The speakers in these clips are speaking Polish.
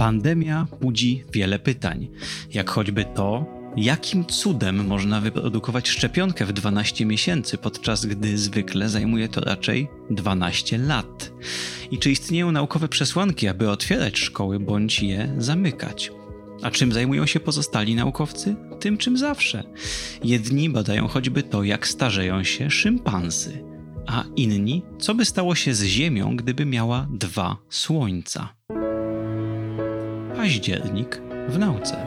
Pandemia budzi wiele pytań, jak choćby to, jakim cudem można wyprodukować szczepionkę w 12 miesięcy, podczas gdy zwykle zajmuje to raczej 12 lat. I czy istnieją naukowe przesłanki, aby otwierać szkoły bądź je zamykać? A czym zajmują się pozostali naukowcy? Tym czym zawsze. Jedni badają choćby to, jak starzeją się szympansy, a inni, co by stało się z Ziemią, gdyby miała dwa słońca. Październik w nauce.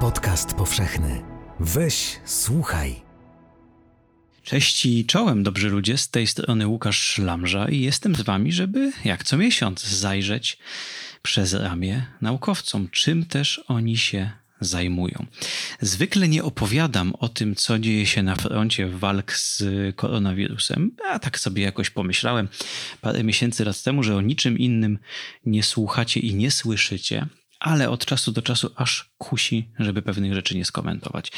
Podcast powszechny. Weź, słuchaj. Cześć i czołem, dobrzy ludzie, z tej strony Łukasz Szlamża i jestem z wami, żeby jak co miesiąc zajrzeć przez ramię naukowcom, czym też oni się zajmują. Zwykle nie opowiadam o tym, co dzieje się na froncie walk z koronawirusem, a tak sobie jakoś pomyślałem parę miesięcy raz temu, że o niczym innym nie słuchacie i nie słyszycie, ale od czasu do czasu aż kusi, żeby pewnych rzeczy nie skomentować.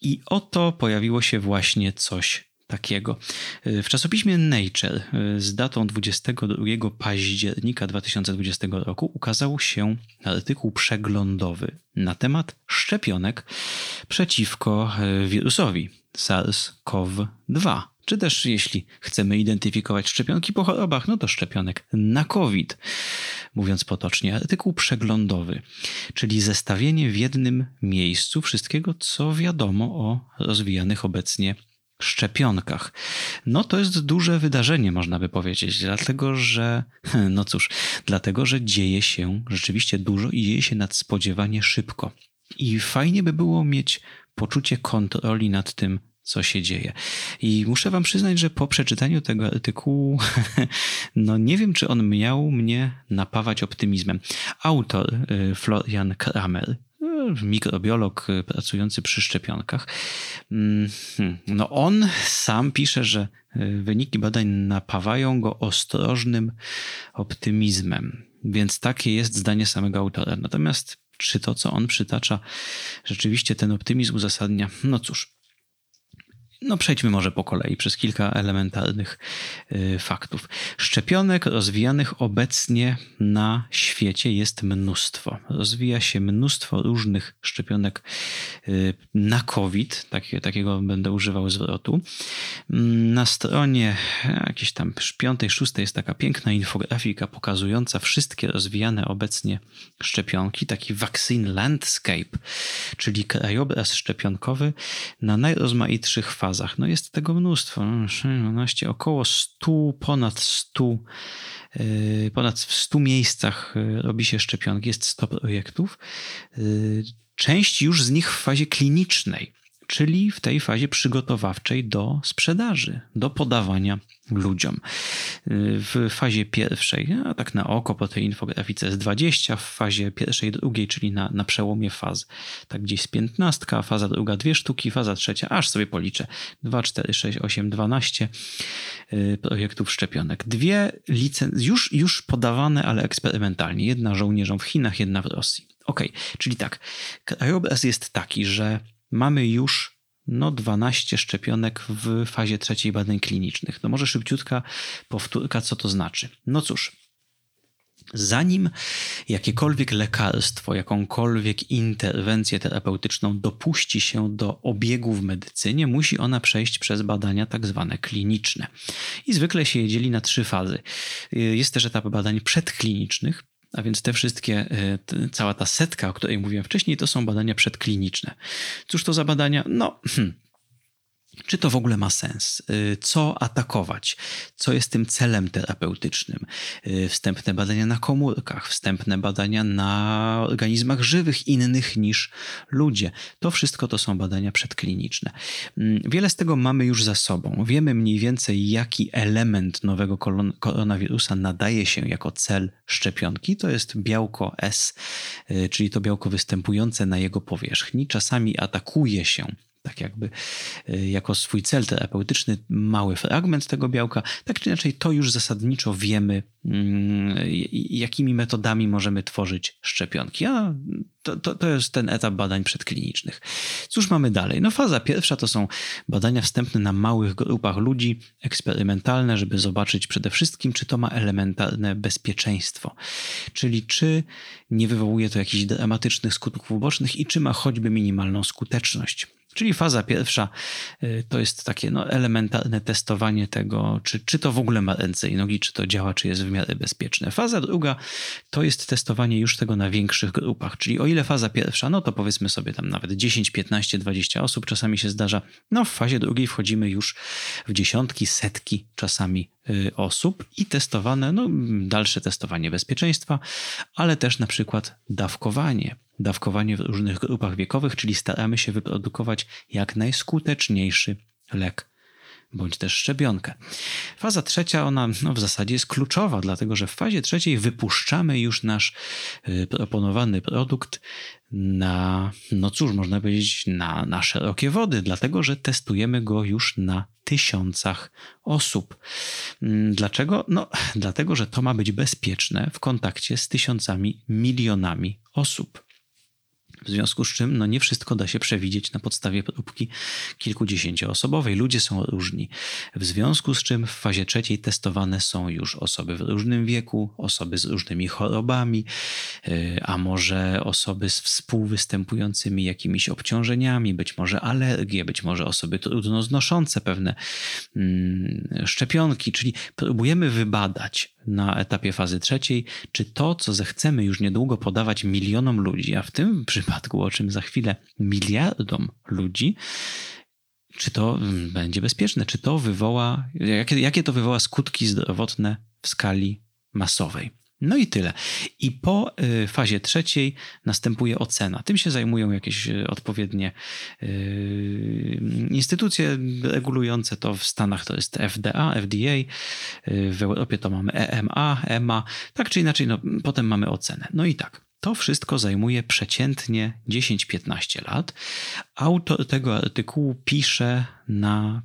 I oto pojawiło się właśnie coś takiego. W czasopiśmie Nature z datą 22 października 2020 roku ukazał się artykuł przeglądowy na temat szczepionek przeciwko wirusowi SARS-CoV-2 czy też jeśli chcemy identyfikować szczepionki po chorobach, no to szczepionek na COVID. Mówiąc potocznie, artykuł przeglądowy, czyli zestawienie w jednym miejscu wszystkiego, co wiadomo o rozwijanych obecnie szczepionkach. No to jest duże wydarzenie, można by powiedzieć, dlatego że, no cóż, dlatego że dzieje się rzeczywiście dużo i dzieje się nadspodziewanie szybko. I fajnie by było mieć poczucie kontroli nad tym, co się dzieje. I muszę wam przyznać, że po przeczytaniu tego artykułu, no nie wiem, czy on miał mnie napawać optymizmem. Autor y, Florian Kramer, mikrobiolog y, pracujący przy szczepionkach, mm, hmm, no on sam pisze, że wyniki badań napawają go ostrożnym optymizmem. Więc takie jest zdanie samego autora. Natomiast czy to, co on przytacza, rzeczywiście ten optymizm uzasadnia? No cóż, no przejdźmy może po kolei przez kilka elementarnych y, faktów. Szczepionek rozwijanych obecnie na świecie jest mnóstwo. Rozwija się mnóstwo różnych szczepionek y, na COVID, takie, takiego będę używał zwrotu. Mm, na stronie jakiejś tam piątej, szóstej jest taka piękna infografika pokazująca wszystkie rozwijane obecnie szczepionki, taki vaccine landscape, czyli krajobraz szczepionkowy na najrozmaitszych fazach fazach. No jest tego mnóstwo. 12, no, około 100, ponad 100, y, ponad w 100 miejscach y, robi się szczepionki, jest 100 projektów. Y, część już z nich w fazie klinicznej czyli w tej fazie przygotowawczej do sprzedaży, do podawania ludziom. W fazie pierwszej, a tak na oko po tej infografice jest 20, w fazie pierwszej, drugiej, czyli na, na przełomie faz, tak gdzieś z 15, faza druga dwie sztuki, faza trzecia, aż sobie policzę, 2, 4, 6, 8, 12 projektów szczepionek. Dwie licencje już, już podawane, ale eksperymentalnie. Jedna żołnierzom w Chinach, jedna w Rosji. Ok, czyli tak, krajobraz jest taki, że mamy już no 12 szczepionek w fazie trzeciej badań klinicznych. No może szybciutka powtórka, co to znaczy. No cóż, zanim jakiekolwiek lekarstwo, jakąkolwiek interwencję terapeutyczną dopuści się do obiegu w medycynie, musi ona przejść przez badania tak zwane kliniczne. I zwykle się je dzieli na trzy fazy. Jest też etap badań przedklinicznych, a więc te wszystkie, e, cała ta setka, o której mówiłem wcześniej, to są badania przedkliniczne. Cóż to za badania? No. Czy to w ogóle ma sens? Y, co atakować? Co jest tym celem terapeutycznym? Y, wstępne badania na komórkach, wstępne badania na organizmach żywych innych niż ludzie. To wszystko to są badania przedkliniczne. Mm, wiele z tego mamy już za sobą. Wiemy mniej więcej, jaki element nowego koronawirusa nadaje się jako cel szczepionki. To jest białko S, y, czyli to białko występujące na jego powierzchni. Czasami atakuje się tak jakby y, jako swój cel terapeutyczny mały fragment tego białka. Tak czy inaczej, to już zasadniczo wiemy, mm, jakimi metodami możemy tworzyć szczepionki. A to, to, to jest ten etap badań przedklinicznych. Cóż mamy dalej? No faza pierwsza to są badania wstępne na małych grupach ludzi, eksperymentalne, żeby zobaczyć przede wszystkim, czy to ma elementarne bezpieczeństwo. Czyli czy nie wywołuje to jakichś dramatycznych skutków ubocznych i czy ma choćby minimalną skuteczność. Czyli faza pierwsza y, to jest takie no, elementarne testowanie tego, czy, czy to w ogóle ma ręce i nogi, czy to działa, czy jest w miarę bezpieczne. Faza druga to jest testowanie już tego na większych grupach, czyli o ile faza pierwsza, no to powiedzmy sobie tam nawet 10, 15, 20 osób czasami się zdarza, no w fazie drugiej wchodzimy już w dziesiątki, setki czasami osób i testowane, no dalsze testowanie bezpieczeństwa, ale też na przykład dawkowanie. Dawkowanie w różnych grupach wiekowych, czyli staramy się wyprodukować jak najskuteczniejszy lek bądź też szczepionkę. Faza trzecia, ona no, w zasadzie jest kluczowa, dlatego że w fazie trzeciej wypuszczamy już nasz y, proponowany produkt na, no cóż, można powiedzieć, na, na szerokie wody, dlatego że testujemy go już na tysiącach osób. Mm, dlaczego? No, dlatego, że to ma być bezpieczne w kontakcie z tysiącami, milionami osób. W związku z czym no nie wszystko da się przewidzieć na podstawie próbki kilkudziesięcioosobowej. Ludzie są różni. W związku z czym w fazie trzeciej testowane są już osoby w różnym wieku, osoby z różnymi chorobami, y, a może osoby z współwystępującymi jakimiś obciążeniami, być może alergie, być może osoby trudno znoszące pewne mm, szczepionki, czyli próbujemy wybadać na etapie fazy trzeciej, czy to, co zechcemy już niedługo podawać milionom ludzi, a w tym przypadku, o czym za chwilę, miliardom ludzi, czy to będzie bezpieczne, czy to wywoła, jakie, jakie to wywoła skutki zdrowotne w skali masowej. No i tyle. I po y, fazie trzeciej następuje ocena. Tym się zajmują jakieś y, odpowiednie y, instytucje regulujące to. W Stanach to jest FDA, FDA, w Europie to mamy EMA, EMA. Tak czy inaczej, no, potem mamy ocenę. No i tak. To wszystko zajmuje przeciętnie 10-15 lat. Autor tego artykułu pisze na,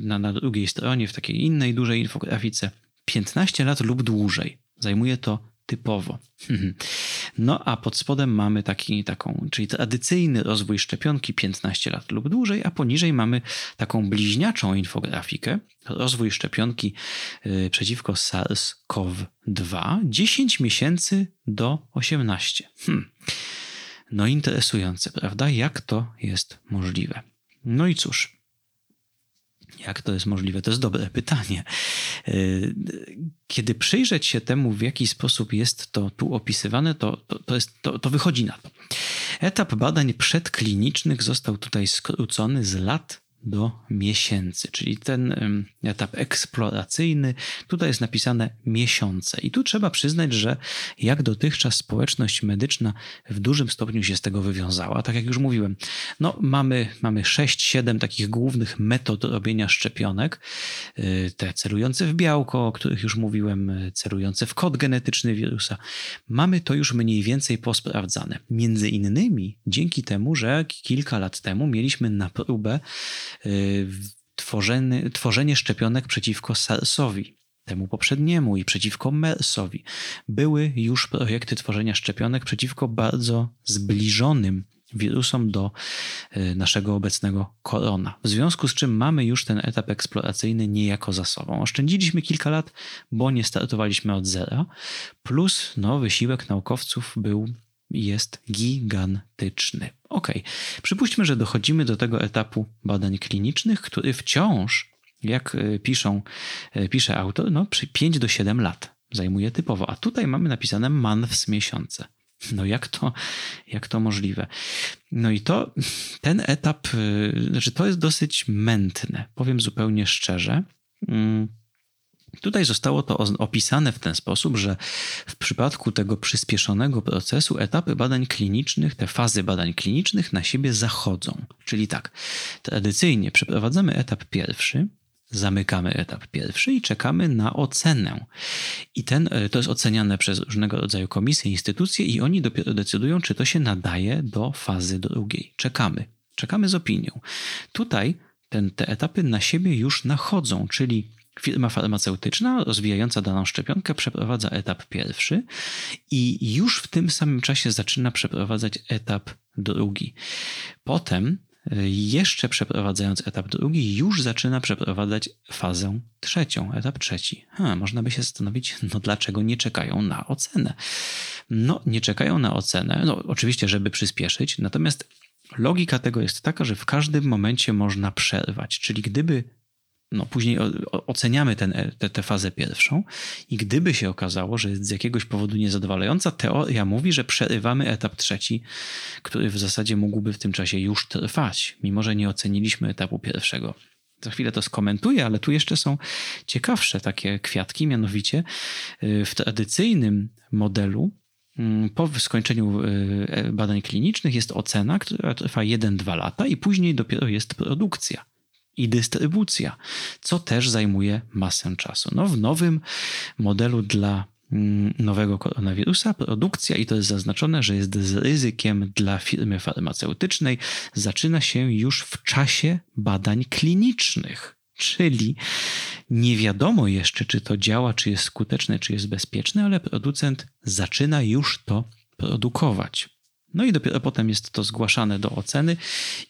na, na drugiej stronie, w takiej innej dużej infografice, 15 lat lub dłużej. Zajmuje to typowo. No a pod spodem mamy taki, taką, czyli tradycyjny rozwój szczepionki 15 lat lub dłużej, a poniżej mamy taką bliźniaczą infografikę, rozwój szczepionki y, przeciwko SARS-CoV-2 10 miesięcy do 18. Hmm. No interesujące, prawda? Jak to jest możliwe? No i cóż, jak to jest możliwe? To jest dobre pytanie. E, kiedy przyjrzeć się temu, w jaki sposób jest to tu opisywane, to, to, to, jest, to, to wychodzi na to. Etap badań przedklinicznych został tutaj skrócony z lat do miesięcy, czyli ten etap eksploracyjny, tutaj jest napisane miesiące. I tu trzeba przyznać, że jak dotychczas społeczność medyczna w dużym stopniu się z tego wywiązała. Tak jak już mówiłem, no mamy, mamy 6-7 takich głównych metod robienia szczepionek. Y, te celujące w białko, o których już mówiłem, y, celujące w kod genetyczny wirusa. Mamy to już mniej więcej posprawdzane. Między innymi dzięki temu, że kilka lat temu mieliśmy na próbę tworzenie, tworzenie szczepionek przeciwko SARS-owi, temu poprzedniemu i przeciwko MERS-owi. Były już projekty tworzenia szczepionek przeciwko bardzo zbliżonym wirusom do y, naszego obecnego korona. W związku z czym mamy już ten etap eksploracyjny niejako za sobą. Oszczędziliśmy kilka lat, bo nie startowaliśmy od zera, plus no, wysiłek naukowców był jest gigantyczny. Ok, przypuśćmy, że dochodzimy do tego etapu badań klinicznych, który wciąż, jak e, piszą, e, pisze autor, no, przy 5 do 7 lat zajmuje typowo, a tutaj mamy napisane months miesiące. No jak to, jak to możliwe? No i to, ten etap, e, znaczy to jest dosyć mętne, powiem zupełnie szczerze. Mm, Tutaj zostało to opisane w ten sposób, że w przypadku tego przyspieszonego procesu etapy badań klinicznych, te fazy badań klinicznych na siebie zachodzą. Czyli tak, tradycyjnie przeprowadzamy etap pierwszy, zamykamy etap pierwszy i czekamy na ocenę. I ten, e, to jest oceniane przez różnego rodzaju komisje, instytucje i oni dopiero decydują, czy to się nadaje do fazy drugiej. Czekamy. czekamy z opinią. Tutaj ten, te etapy na siebie już nachodzą, czyli firma farmaceutyczna rozwijająca daną szczepionkę przeprowadza etap pierwszy i już w tym samym czasie zaczyna przeprowadzać etap drugi. Potem jeszcze przeprowadzając etap drugi, już zaczyna przeprowadzać fazę trzecią, etap trzeci. Ha, można by się zastanowić, no dlaczego nie czekają na ocenę? No, nie czekają na ocenę, no oczywiście, żeby przyspieszyć, natomiast logika tego jest taka, że w każdym momencie można przerwać, czyli gdyby no, później oceniamy ten, tę, tę fazę pierwszą i gdyby się okazało, że jest z jakiegoś powodu niezadowalająca, teoria mówi, że przerywamy etap trzeci, który w zasadzie mógłby w tym czasie już trwać, mimo że nie oceniliśmy etapu pierwszego. Za chwilę to skomentuję, ale tu jeszcze są ciekawsze takie kwiatki, mianowicie y, w tradycyjnym modelu mm, po skończeniu y, badań klinicznych jest ocena, która trwa 1-2 lata i później dopiero jest produkcja i dystrybucja, co też zajmuje masę czasu. No, w nowym modelu dla mm, nowego koronawirusa produkcja, i to jest zaznaczone, że jest z ryzykiem dla firmy farmaceutycznej, zaczyna się już w czasie badań klinicznych. Czyli nie wiadomo jeszcze, czy to działa, czy jest skuteczne, czy jest bezpieczne, ale producent zaczyna już to produkować. No i dopiero potem jest to zgłaszane do oceny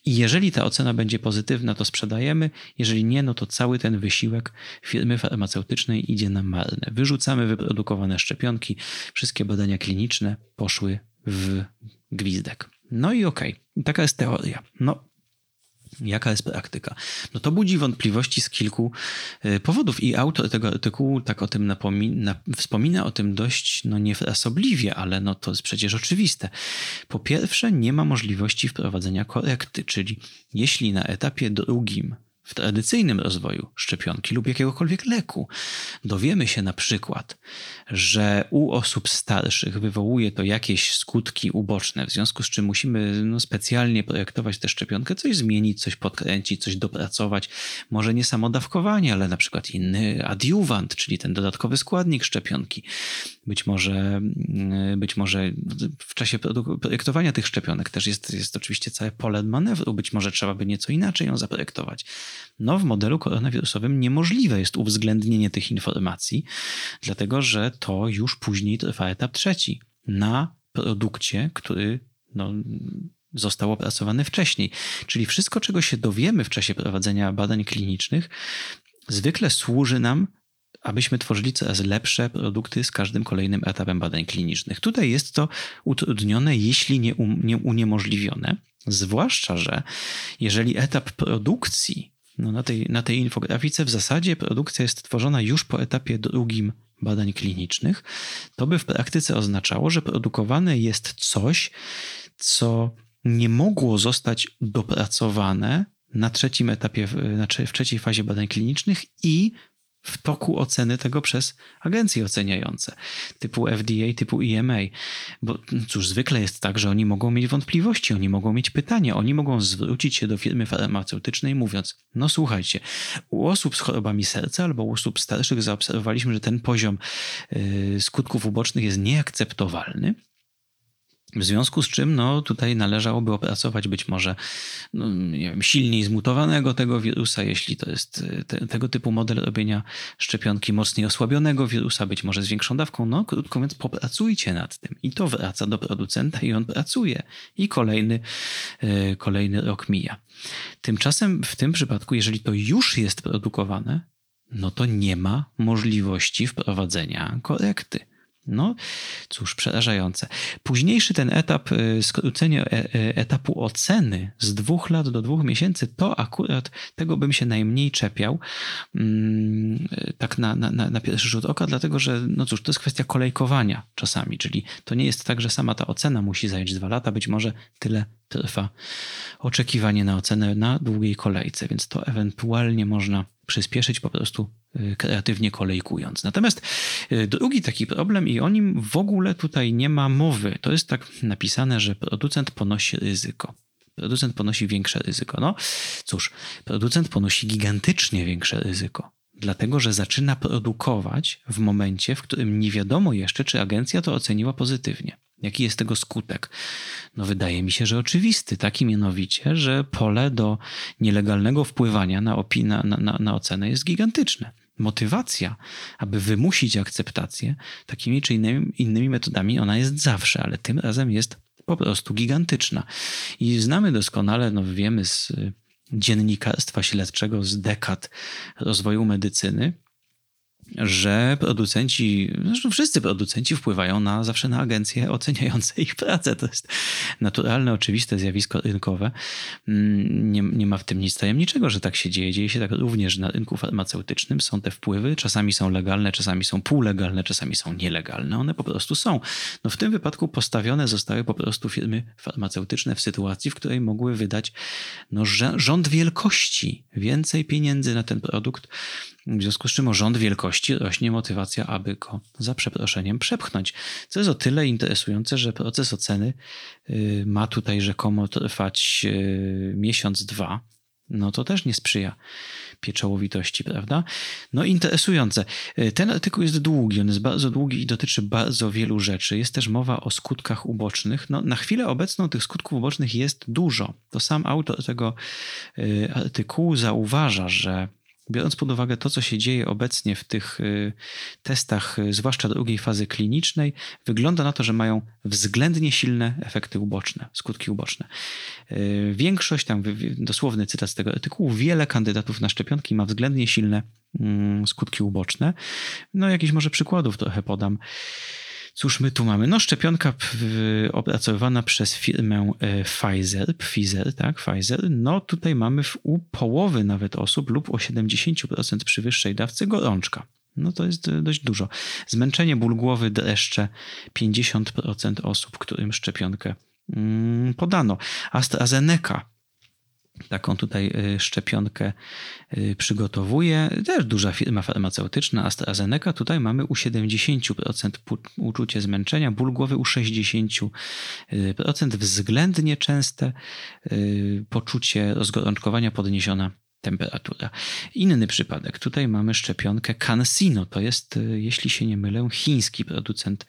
i jeżeli ta ocena będzie pozytywna, to sprzedajemy, jeżeli nie, no to cały ten wysiłek firmy farmaceutycznej idzie na marne. Wyrzucamy wyprodukowane szczepionki, wszystkie badania kliniczne poszły w gwizdek. No i okej, okay. taka jest teoria. No, Jaka jest praktyka? No to budzi wątpliwości z kilku y, powodów i autor tego artykułu tak o tym napomina, wspomina o tym dość no niefrasobliwie, ale no to jest przecież oczywiste. Po pierwsze nie ma możliwości wprowadzenia korekty, czyli jeśli na etapie drugim w tradycyjnym rozwoju szczepionki lub jakiegokolwiek leku. Dowiemy się na przykład, że u osób starszych wywołuje to jakieś skutki uboczne, w związku z czym musimy no, specjalnie projektować tę szczepionkę, coś zmienić, coś podkręcić, coś dopracować. Może nie samo dawkowanie, ale na przykład inny adiuwant, czyli ten dodatkowy składnik szczepionki. Być może, mm, być może w czasie projektowania tych szczepionek też jest, jest oczywiście całe pole manewru. Być może trzeba by nieco inaczej ją zaprojektować. No, w modelu koronawirusowym niemożliwe jest uwzględnienie tych informacji, dlatego że to już później trwa etap trzeci na produkcie, który no, został opracowany wcześniej. Czyli wszystko, czego się dowiemy w czasie prowadzenia badań klinicznych, zwykle służy nam abyśmy tworzyli coraz lepsze produkty z każdym kolejnym etapem badań klinicznych. Tutaj jest to utrudnione, jeśli nie, um, nie uniemożliwione, zwłaszcza, że jeżeli etap produkcji, no na, tej, na tej infografice w zasadzie produkcja jest tworzona już po etapie drugim badań klinicznych, to by w praktyce oznaczało, że produkowane jest coś, co nie mogło zostać dopracowane na trzecim etapie, w trzeciej fazie badań klinicznych i w toku oceny tego przez agencje oceniające, typu FDA, typu EMA. Bo cóż, zwykle jest tak, że oni mogą mieć wątpliwości, oni mogą mieć pytania, oni mogą zwrócić się do firmy farmaceutycznej mówiąc, no słuchajcie, u osób z chorobami serca albo u osób starszych zaobserwowaliśmy, że ten poziom yy, skutków ubocznych jest nieakceptowalny, w związku z czym no, tutaj należałoby opracować być może no, wiem, silniej zmutowanego tego wirusa, jeśli to jest e, te, tego typu model robienia szczepionki mocniej osłabionego wirusa, być może z większą dawką. No, krótko mówiąc, popracujcie nad tym. I to wraca do producenta i on pracuje. I kolejny, yy, kolejny rok mija. Tymczasem w tym przypadku, jeżeli to już jest produkowane, no to nie ma możliwości wprowadzenia korekty. No cóż, przerażające. Późniejszy ten etap, y, skrócenie e, e, etapu oceny z dwóch lat do dwóch miesięcy, to akurat tego bym się najmniej czepiał, mm, tak na, na, na pierwszy rzut oka, dlatego że, no cóż, to jest kwestia kolejkowania czasami, czyli to nie jest tak, że sama ta ocena musi zająć dwa lata, być może tyle trwa oczekiwanie na ocenę na długiej kolejce, więc to ewentualnie można przyspieszyć po prostu y, kreatywnie kolejkując. Natomiast y, drugi taki problem i o nim w ogóle tutaj nie ma mowy. To jest tak napisane, że producent ponosi ryzyko. Producent ponosi większe ryzyko. No cóż, producent ponosi gigantycznie większe ryzyko. Dlatego że zaczyna produkować w momencie, w którym nie wiadomo jeszcze, czy agencja to oceniła pozytywnie. Jaki jest tego skutek? No, wydaje mi się, że oczywisty, taki mianowicie, że pole do nielegalnego wpływania na, opi- na, na, na ocenę jest gigantyczne. Motywacja, aby wymusić akceptację takimi czy innymi, innymi metodami, ona jest zawsze, ale tym razem jest po prostu gigantyczna. I znamy doskonale, no wiemy z dziennikarstwa śledczego z dekad rozwoju medycyny, że producenci, zresztą wszyscy producenci wpływają na, zawsze na agencje oceniające ich pracę. To jest naturalne, oczywiste zjawisko rynkowe. Mm, nie, nie ma w tym nic tajemniczego, że tak się dzieje. Dzieje się tak również na rynku farmaceutycznym. Są te wpływy, czasami są legalne, czasami są półlegalne, czasami są nielegalne. One po prostu są. No w tym wypadku postawione zostały po prostu firmy farmaceutyczne w sytuacji, w której mogły wydać no, rząd wielkości, więcej pieniędzy na ten produkt, w związku z czym o rząd wielkości rośnie motywacja, aby go za przeproszeniem przepchnąć. Co jest o tyle interesujące, że proces oceny y, ma tutaj rzekomo trwać y, miesiąc, dwa. No to też nie sprzyja pieczołowitości, prawda? No interesujące. Y, ten artykuł jest długi, on jest bardzo długi i dotyczy bardzo wielu rzeczy. Jest też mowa o skutkach ubocznych. No, na chwilę obecną tych skutków ubocznych jest dużo. To sam autor tego artykułu zauważa, że biorąc pod uwagę to, co się dzieje obecnie w tych y, testach, y, zwłaszcza drugiej fazy klinicznej, wygląda na to, że mają względnie silne efekty uboczne, skutki uboczne. Y, większość, tam dosłowny cytat z tego artykułu, wiele kandydatów na szczepionki ma względnie silne mm, skutki uboczne. No, jakiś może przykładów trochę podam. Cóż my tu mamy? No szczepionka opracowywana przez firmę e, Pfizer, Pfizer, tak, Pfizer. No tutaj mamy w, u połowy nawet osób lub o 70% przy wyższej dawce gorączka. No to jest e, dość dużo. Zmęczenie, ból głowy, dreszcze 50% osób, którym szczepionkę mm, podano. AstraZeneca Taką tutaj y, szczepionkę y, przygotowuje. Też duża firma farmaceutyczna, AstraZeneca. Tutaj mamy u 70% uczucie zmęczenia, ból głowy u 60%, względnie częste y, poczucie rozgorączkowania podniesiona temperatura. Inny przypadek. Tutaj mamy szczepionkę CanSino. To jest, y, jeśli się nie mylę, chiński producent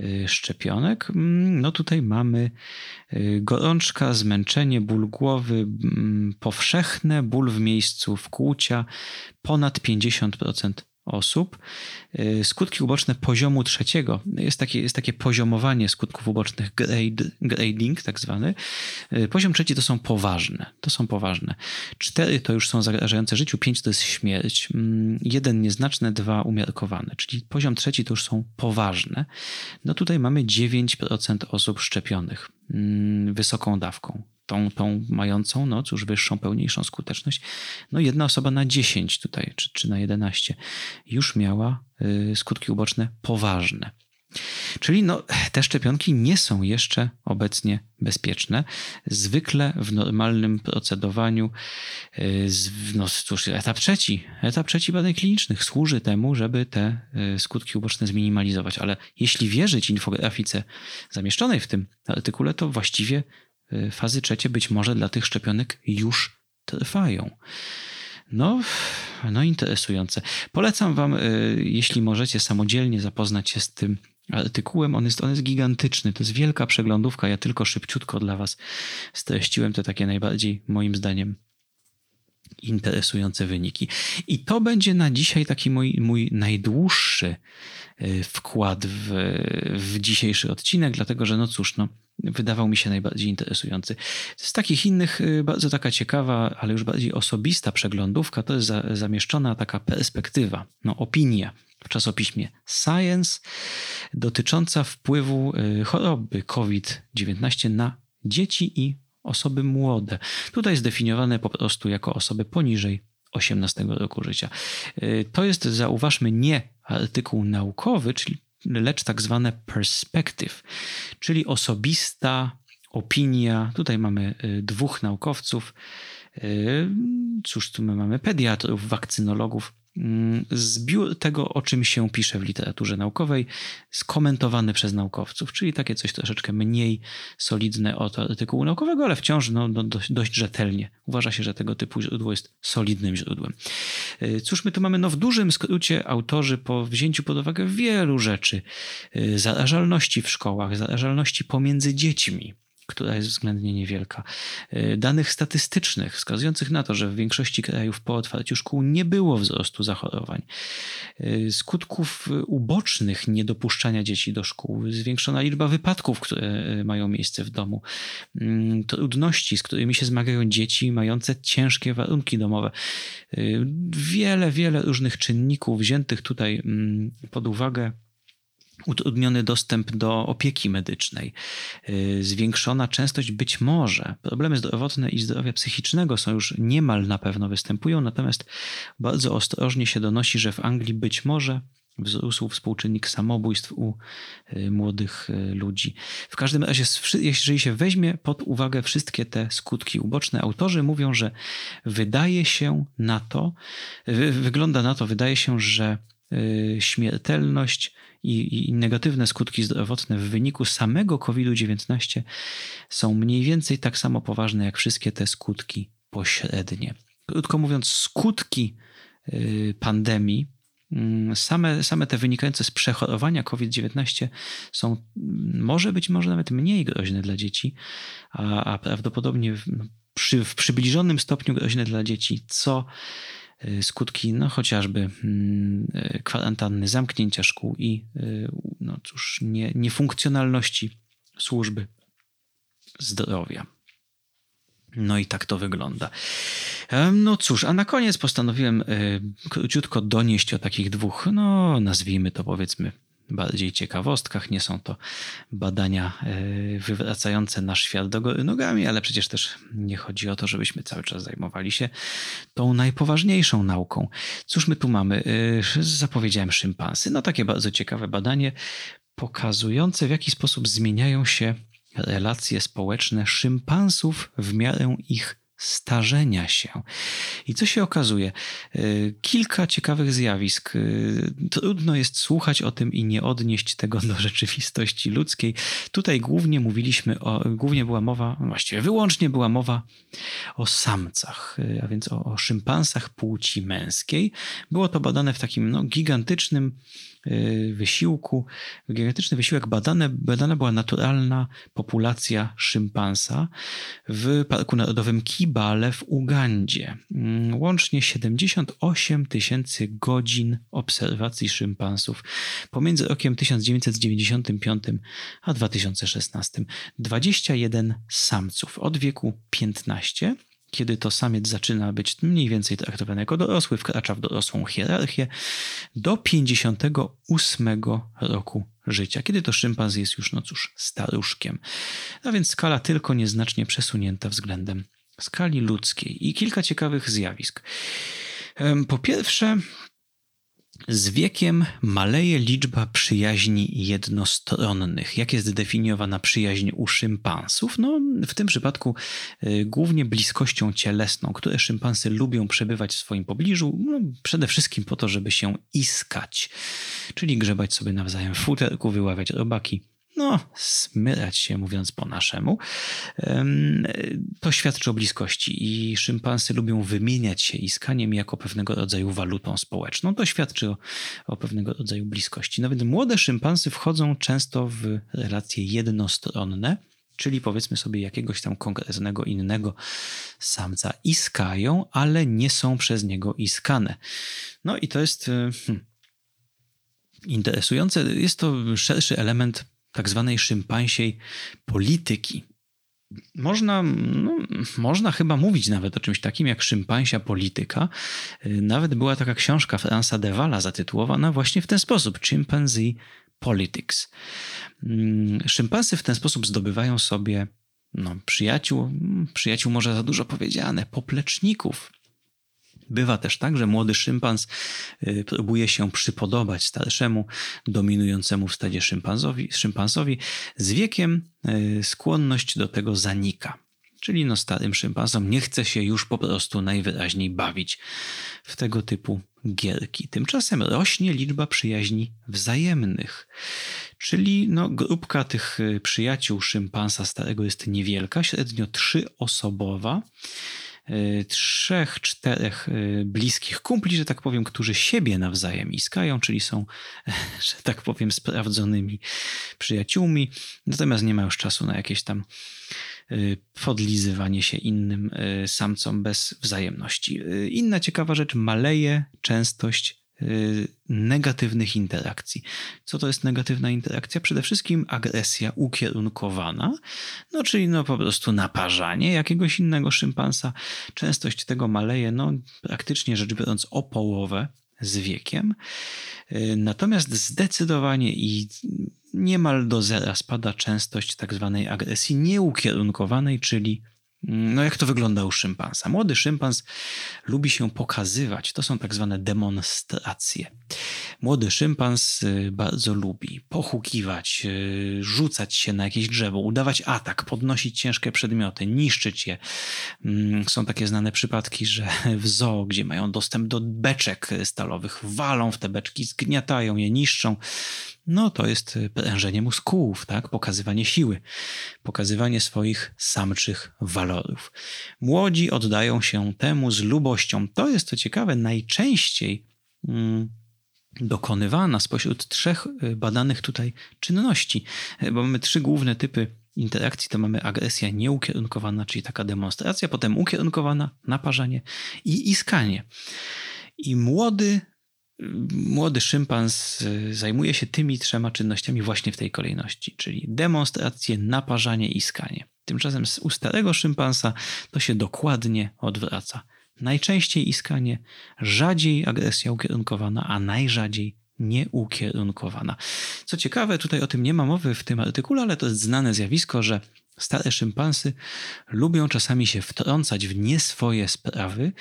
y, szczepionek. Mm, no tutaj mamy y, gorączka, zmęczenie, ból głowy, mm, powszechne, ból w miejscu wkłucia, ponad 50% osób. Y, skutki uboczne poziomu trzeciego. Jest takie, jest takie poziomowanie skutków ubocznych, grade, grading tak zwany. Y, poziom trzeci to są poważne. To są poważne. Cztery to już są zagrażające życiu, pięć to jest śmierć. Mm, jeden nieznaczne, dwa umiarkowane. Czyli poziom trzeci to już są poważne. No tutaj mamy 9% osób szczepionych mm, wysoką dawką tą, tą mającą, no cóż, wyższą, pełniejszą skuteczność, no jedna osoba na 10 tutaj, czy, czy na 11 już miała y, skutki uboczne poważne. Czyli no, te szczepionki nie są jeszcze obecnie bezpieczne. Zwykle w normalnym procedowaniu, y, no cóż, etap trzeci, etap trzeci badań klinicznych służy temu, żeby te y, skutki uboczne zminimalizować. Ale jeśli wierzyć infografice zamieszczonej w tym artykule, to właściwie fazy trzecie być może dla tych szczepionek już trwają. No, no interesujące. Polecam Wam, y, jeśli możecie samodzielnie zapoznać się z tym artykułem. On jest, on jest gigantyczny, to jest wielka przeglądówka. Ja tylko szybciutko dla Was streściłem te takie najbardziej, moim zdaniem, interesujące wyniki. I to będzie na dzisiaj taki mój, mój najdłuższy y, wkład w, w dzisiejszy odcinek, dlatego że no cóż, no, wydawał mi się najbardziej interesujący. Z takich innych, y, bardzo taka ciekawa, ale już bardziej osobista przeglądówka, to jest za, zamieszczona taka perspektywa, no, opinia w czasopiśmie Science dotycząca wpływu y, choroby COVID-19 na dzieci i osoby młode. Tutaj zdefiniowane po prostu jako osoby poniżej 18 roku życia. Y, to jest, zauważmy, nie artykuł naukowy, czyli lecz tak zwane perspective, czyli osobista opinia. Tutaj mamy y, dwóch naukowców. Y, cóż, tu my mamy pediatrów, wakcynologów. Mm, zbiór tego, o czym się pisze w literaturze naukowej, skomentowany przez naukowców, czyli takie coś troszeczkę mniej solidne od artykułu naukowego, ale wciąż no, no, dość, dość rzetelnie. Uważa się, że tego typu źródło jest solidnym źródłem. Y, cóż my tu mamy? No w dużym skrócie autorzy po wzięciu pod uwagę wielu rzeczy, y, zarażalności w szkołach, zarażalności pomiędzy dziećmi, która jest względnie niewielka. E, danych statystycznych wskazujących na to, że w większości krajów po otwarciu szkół nie było wzrostu zachorowań. E, skutków ubocznych niedopuszczania dzieci do szkół, zwiększona liczba wypadków, które e, mają miejsce w domu, mm, trudności, z którymi się zmagają dzieci mające ciężkie warunki domowe. Wiele, wiele różnych czynników wziętych tutaj mm, pod uwagę utrudniony dostęp do opieki medycznej, y, zwiększona częstość być może. Problemy zdrowotne i zdrowia psychicznego są już niemal na pewno występują, natomiast bardzo ostrożnie się donosi, że w Anglii być może wzrósł współczynnik samobójstw u y, młodych y, ludzi. W każdym razie, jeżeli się weźmie pod uwagę wszystkie te skutki uboczne, autorzy mówią, że wydaje się na to, wygląda na to, wydaje się, że śmiertelność i, i negatywne skutki zdrowotne w wyniku samego COVID-19 są mniej więcej tak samo poważne jak wszystkie te skutki pośrednie. Krótko mówiąc, skutki y, pandemii, mm, same, same te wynikające z przechorowania COVID-19 są, mm, może być może nawet mniej groźne dla dzieci, a, a prawdopodobnie w, przy, w przybliżonym stopniu groźne dla dzieci, co Y, skutki no, chociażby mm, y, kwarantanny, zamknięcia szkół i y, no cóż, nie, niefunkcjonalności służby zdrowia. No i tak to wygląda. No cóż, a na koniec postanowiłem króciutko donieść o takich dwóch, no nazwijmy to powiedzmy bardziej ciekawostkach. Nie są to badania e, wywracające nasz świat do góry nogami, ale przecież też nie chodzi o to, żebyśmy cały czas zajmowali się tą najpoważniejszą nauką. Cóż my tu mamy? E, zapowiedziałem szympansy. No takie bardzo ciekawe badanie pokazujące w jaki sposób zmieniają się relacje społeczne szympansów w miarę ich starzenia się. I co się okazuje? Y, kilka ciekawych zjawisk. Y, trudno jest słuchać o tym i nie odnieść tego do rzeczywistości ludzkiej. Tutaj głównie mówiliśmy o, głównie była mowa, właściwie wyłącznie była mowa o samcach, y, a więc o, o szympansach płci męskiej. Było to badane w takim no, gigantycznym wysiłku, genetyczny wysiłek badane, badana była naturalna populacja szympansa w Parku Narodowym Kibale w Ugandzie. Mm, łącznie 78 tysięcy godzin obserwacji szympansów pomiędzy rokiem 1995 a 2016. 21 samców od wieku 15 kiedy to samiec zaczyna być mniej więcej traktowany jako dorosły, wkracza w dorosłą hierarchię, do 58 roku życia, kiedy to szympans jest już, no cóż, staruszkiem. A więc skala tylko nieznacznie przesunięta względem skali ludzkiej. I kilka ciekawych zjawisk. Po pierwsze, z wiekiem maleje liczba przyjaźni jednostronnych. Jak jest definiowana przyjaźń u szympansów? No, w tym przypadku y, głównie bliskością cielesną, które szympansy lubią przebywać w swoim pobliżu, no, przede wszystkim po to, żeby się iskać, czyli grzebać sobie nawzajem w futerku, wyławiać robaki no, smyrać się, mówiąc po naszemu, to świadczy o bliskości i szympansy lubią wymieniać się iskaniem jako pewnego rodzaju walutą społeczną. To świadczy o, o pewnego rodzaju bliskości. No więc młode szympansy wchodzą często w relacje jednostronne, czyli powiedzmy sobie jakiegoś tam konkretnego innego samca iskają, ale nie są przez niego iskane. No i to jest hmm, interesujące. Jest to szerszy element tak zwanej szympansiej polityki. Można, no, można chyba mówić nawet o czymś takim jak szympansia polityka. Nawet była taka książka Fransa Devala zatytułowana właśnie w ten sposób Chimpanzee Politics. Mm, szympansy w ten sposób zdobywają sobie no, przyjaciół, przyjaciół może za dużo powiedziane, popleczników, Bywa też tak, że młody szympans y, próbuje się przypodobać starszemu, dominującemu w stadzie szympansowi. szympansowi. Z wiekiem y, skłonność do tego zanika. Czyli no starym szympansom nie chce się już po prostu najwyraźniej bawić w tego typu gierki. Tymczasem rośnie liczba przyjaźni wzajemnych. Czyli no, grupka tych y, przyjaciół szympansa starego jest niewielka, średnio trzyosobowa. Y, trzech, czterech y, bliskich kumpli, że tak powiem, którzy siebie nawzajem iskają, czyli są, że tak powiem, sprawdzonymi przyjaciółmi, natomiast nie ma już czasu na jakieś tam y, podlizywanie się innym samcom bez wzajemności. Inna ciekawa rzecz, maleje częstość negatywnych interakcji. Co to jest negatywna interakcja? Przede wszystkim agresja ukierunkowana, no czyli no po prostu naparzanie jakiegoś innego szympansa. Częstość tego maleje, no praktycznie rzecz biorąc o połowę z wiekiem. Y, natomiast zdecydowanie i niemal do zera spada częstość tak zwanej agresji nieukierunkowanej, czyli no jak to wygląda u szympansa? Młody szympans lubi się pokazywać. To są tak zwane demonstracje. Młody szympans y, bardzo lubi pochukiwać, y, rzucać się na jakieś drzewo, udawać atak, podnosić ciężkie przedmioty, niszczyć je. Mm, są takie znane przypadki, że w zoo, gdzie mają dostęp do beczek stalowych, walą w te beczki, zgniatają je, niszczą. No to jest y, prężenie muskułów, tak? pokazywanie siły, pokazywanie swoich samczych walorów. Młodzi oddają się temu z lubością. To jest to ciekawe, najczęściej mm, dokonywana spośród trzech y, badanych tutaj czynności, y, bo mamy trzy główne typy interakcji. To mamy agresja nieukierunkowana, czyli taka demonstracja, potem ukierunkowana, naparzanie i iskanie. I młody młody szympans y, zajmuje się tymi trzema czynnościami właśnie w tej kolejności, czyli demonstrację, naparzanie i skanie. Tymczasem u starego szympansa to się dokładnie odwraca. Najczęściej iskanie, rzadziej agresja ukierunkowana, a najrzadziej nieukierunkowana. Co ciekawe, tutaj o tym nie ma mowy w tym artykule, ale to jest znane zjawisko, że Stare szympansy lubią czasami się wtrącać w nie swoje sprawy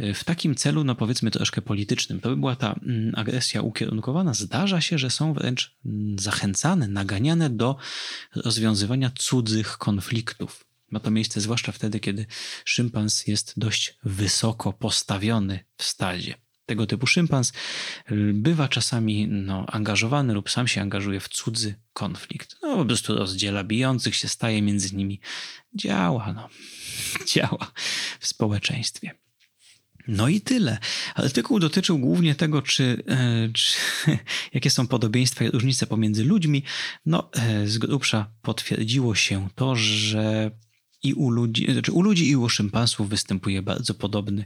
y, w takim celu, no powiedzmy troszkę politycznym. To by była ta mm, agresja ukierunkowana. Zdarza się, że są wręcz mm, zachęcane, naganiane do rozwiązywania cudzych konfliktów. Ma to miejsce zwłaszcza wtedy, kiedy szympans jest dość wysoko postawiony w stadzie tego typu szympans bywa czasami no, angażowany lub sam się angażuje w cudzy konflikt. No, po prostu rozdziela bijących się, staje między nimi. Działa, no. Działa w społeczeństwie. No i tyle. Artykuł dotyczył głównie tego, czy, e, czy, jakie są podobieństwa i różnice pomiędzy ludźmi. No, e, z grubsza potwierdziło się to, że i u ludzi, znaczy u ludzi i u szympansów występuje bardzo podobny,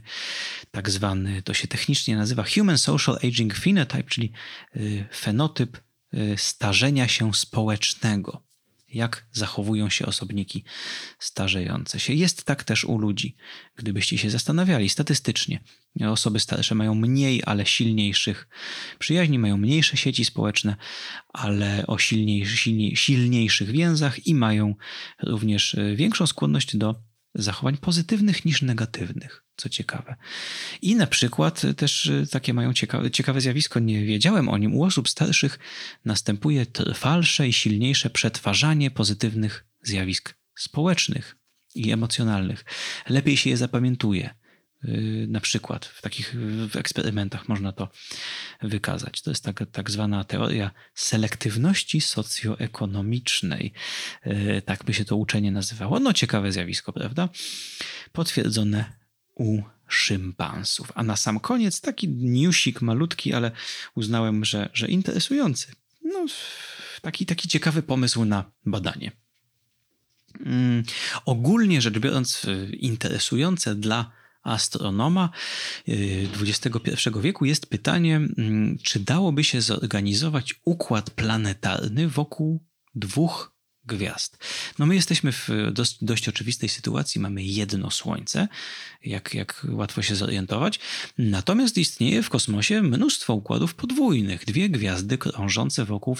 tak zwany, to się technicznie nazywa Human Social Aging Phenotype, czyli y, fenotyp y, starzenia się społecznego jak zachowują się osobniki starzejące się. Jest tak też u ludzi, gdybyście się zastanawiali statystycznie. Osoby starsze mają mniej, ale silniejszych przyjaźni, mają mniejsze sieci społeczne, ale o silniejszych więzach i mają również e, większą skłonność do zachowań pozytywnych niż negatywnych, co ciekawe. I na przykład też y, takie mają ciekawe, ciekawe zjawisko, nie wiedziałem o nim, u osób starszych następuje trwalsze i silniejsze przetwarzanie pozytywnych zjawisk społecznych i emocjonalnych. Lepiej się je zapamiętuje. Y, na przykład w takich w eksperymentach można to wykazać. To jest tak, tak zwana teoria selektywności socjoekonomicznej. Y, tak by się to uczenie nazywało. No ciekawe zjawisko, prawda? Potwierdzone u szympansów. A na sam koniec taki newsik malutki, ale uznałem, że, że interesujący. No, taki, taki ciekawy pomysł na badanie. Mm, ogólnie rzecz biorąc, y, interesujące dla astronoma XXI y, wieku jest pytanie, mm, czy dałoby się zorganizować układ planetarny wokół dwóch gwiazd. No my jesteśmy w dość, dość, oczywistej sytuacji, mamy jedno Słońce, jak, jak łatwo się zorientować, natomiast istnieje w kosmosie mnóstwo układów podwójnych, dwie gwiazdy krążące wokół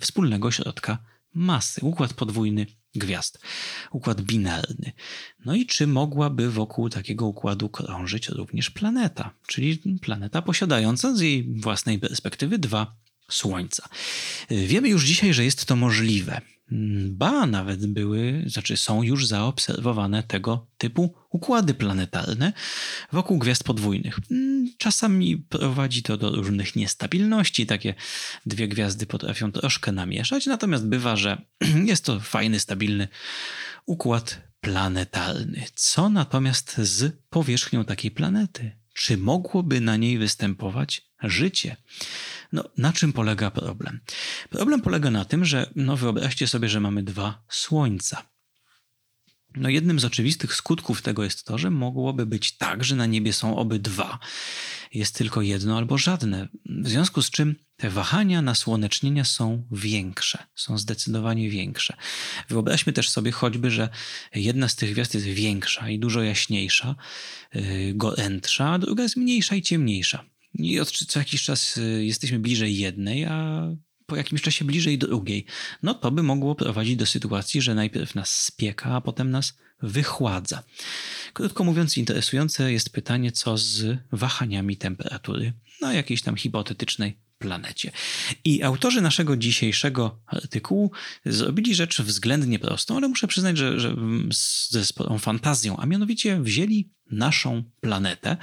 wspólnego środka masy, układ podwójny gwiazd, układ binarny. No i czy mogłaby wokół takiego układu krążyć również planeta, czyli planeta posiadająca z jej własnej perspektywy dwa Słońca. Wiemy już dzisiaj, że jest to możliwe. Ba, nawet były, znaczy są już zaobserwowane tego typu układy planetarne wokół gwiazd podwójnych. Czasami prowadzi to do różnych niestabilności, takie dwie gwiazdy potrafią troszkę namieszać, natomiast bywa, że jest to fajny, stabilny układ planetarny. Co natomiast z powierzchnią takiej planety? Czy mogłoby na niej występować życie? No, na czym polega problem? Problem polega na tym, że no, wyobraźcie sobie, że mamy dwa słońca. No jednym z oczywistych skutków tego jest to, że mogłoby być tak, że na niebie są obydwa. Jest tylko jedno albo żadne. W związku z czym te wahania nasłonecznienia są większe, są zdecydowanie większe. Wyobraźmy też sobie choćby, że jedna z tych gwiazd jest większa i dużo jaśniejsza, yy, gorętsza, a druga jest mniejsza i ciemniejsza. I od co jakiś czas yy, jesteśmy bliżej jednej, a po jakimś czasie bliżej drugiej, no to by mogło prowadzić do sytuacji, że najpierw nas spieka, a potem nas wychładza. Krótko mówiąc, interesujące jest pytanie, co z wahaniami temperatury na jakiejś tam hipotetycznej planecie. I autorzy naszego dzisiejszego artykułu zrobili rzecz względnie prostą, ale muszę przyznać, że, że ze sporą fantazją, a mianowicie wzięli naszą planetę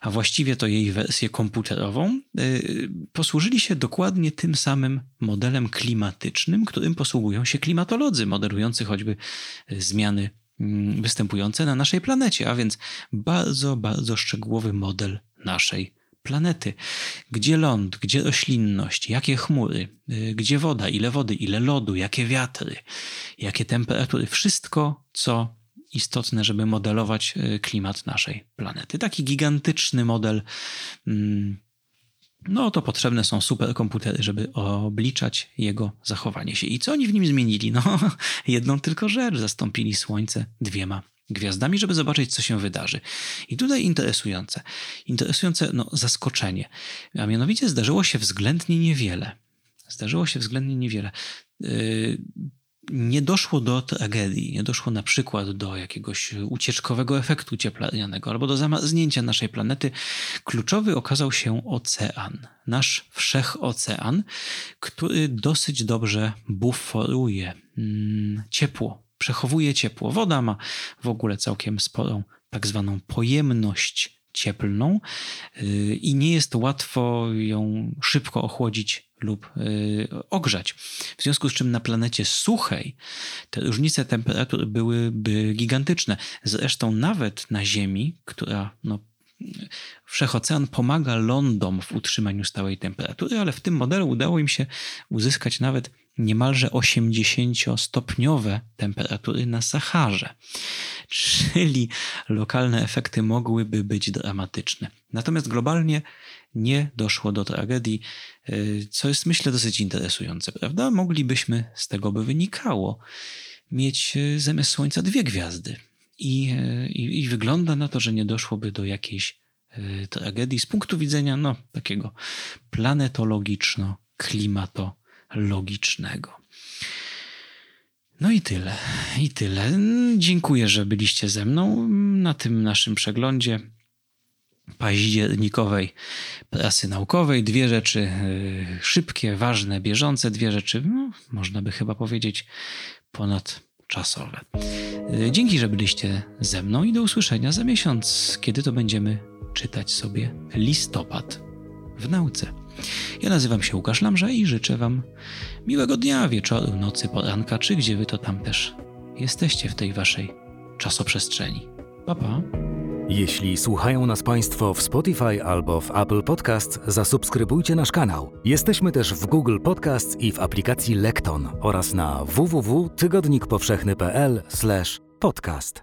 a właściwie to jej wersję komputerową, y, posłużyli się dokładnie tym samym modelem klimatycznym, którym posługują się klimatolodzy, modelujący choćby y, zmiany mm, występujące na naszej planecie, a więc bardzo, bardzo szczegółowy model naszej planety. Gdzie ląd, gdzie roślinność, jakie chmury, y, gdzie woda, ile wody, ile lodu, jakie wiatry, jakie temperatury, wszystko, co istotne, żeby modelować e, klimat naszej planety. Taki gigantyczny model. Mm, no to potrzebne są superkomputery, żeby obliczać jego zachowanie się. I co oni w nim zmienili? No, jedną tylko rzecz. Zastąpili Słońce dwiema gwiazdami, żeby zobaczyć, co się wydarzy. I tutaj interesujące, interesujące no, zaskoczenie. A mianowicie zdarzyło się względnie niewiele. Zdarzyło się względnie niewiele. Yy, nie doszło do tragedii, nie doszło na przykład do jakiegoś ucieczkowego efektu cieplarnianego albo do zamarznięcia naszej planety, kluczowy okazał się ocean. Nasz wszechocean, który dosyć dobrze buforuje mm, ciepło, przechowuje ciepło. Woda ma w ogóle całkiem sporą tak zwaną pojemność cieplną y, i nie jest łatwo ją szybko ochłodzić lub y, ogrzać. W związku z czym na planecie suchej te różnice temperatur byłyby gigantyczne. Zresztą nawet na Ziemi, która no, Wszechocean pomaga lądom w utrzymaniu stałej temperatury, ale w tym modelu udało im się uzyskać nawet niemalże 80-stopniowe temperatury na Saharze. Czyli lokalne efekty mogłyby być dramatyczne. Natomiast globalnie nie doszło do tragedii, y, co jest myślę dosyć interesujące, prawda? Moglibyśmy, z tego by wynikało, mieć y, zamiast Słońca dwie gwiazdy. I, y, i, i wygląda na to, że nie doszłoby do jakiejś tragedii z punktu widzenia no, takiego planetologiczno-klimatologicznego. No i tyle, i tyle. Dziękuję, że byliście ze mną na tym naszym przeglądzie październikowej prasy naukowej. Dwie rzeczy e, szybkie, ważne, bieżące, dwie rzeczy, no, można by chyba powiedzieć, ponadczasowe. E, dzięki, że byliście ze mną i do usłyszenia za miesiąc, kiedy to będziemy czytać sobie listopad w nauce. Ja nazywam się Łukasz Lamża i życzę Wam miłego dnia, wieczoru, nocy, poranka, czy gdzie Wy to tam też jesteście w tej Waszej czasoprzestrzeni. Pa, pa. Jeśli słuchają nas Państwo w Spotify albo w Apple Podcasts, zasubskrybujcie nasz kanał. Jesteśmy też w Google Podcasts i w aplikacji Lekton oraz na www.tygodnikpowszechny.pl/podcast.